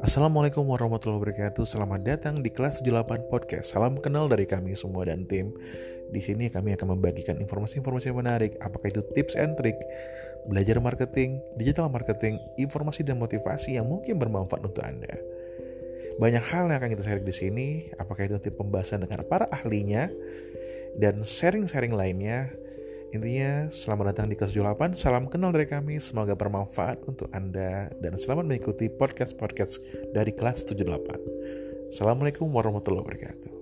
Assalamualaikum warahmatullahi wabarakatuh. Selamat datang di kelas 78 podcast. Salam kenal dari kami semua dan tim. Di sini kami akan membagikan informasi-informasi menarik, apakah itu tips and trick, belajar marketing, digital marketing, informasi dan motivasi yang mungkin bermanfaat untuk Anda. Banyak hal yang akan kita share di sini, apakah itu nanti pembahasan dengan para ahlinya dan sharing-sharing lainnya Intinya, selamat datang di kelas 78. Salam kenal dari kami. Semoga bermanfaat untuk Anda dan selamat mengikuti podcast-podcast dari kelas 78. Assalamualaikum warahmatullahi wabarakatuh.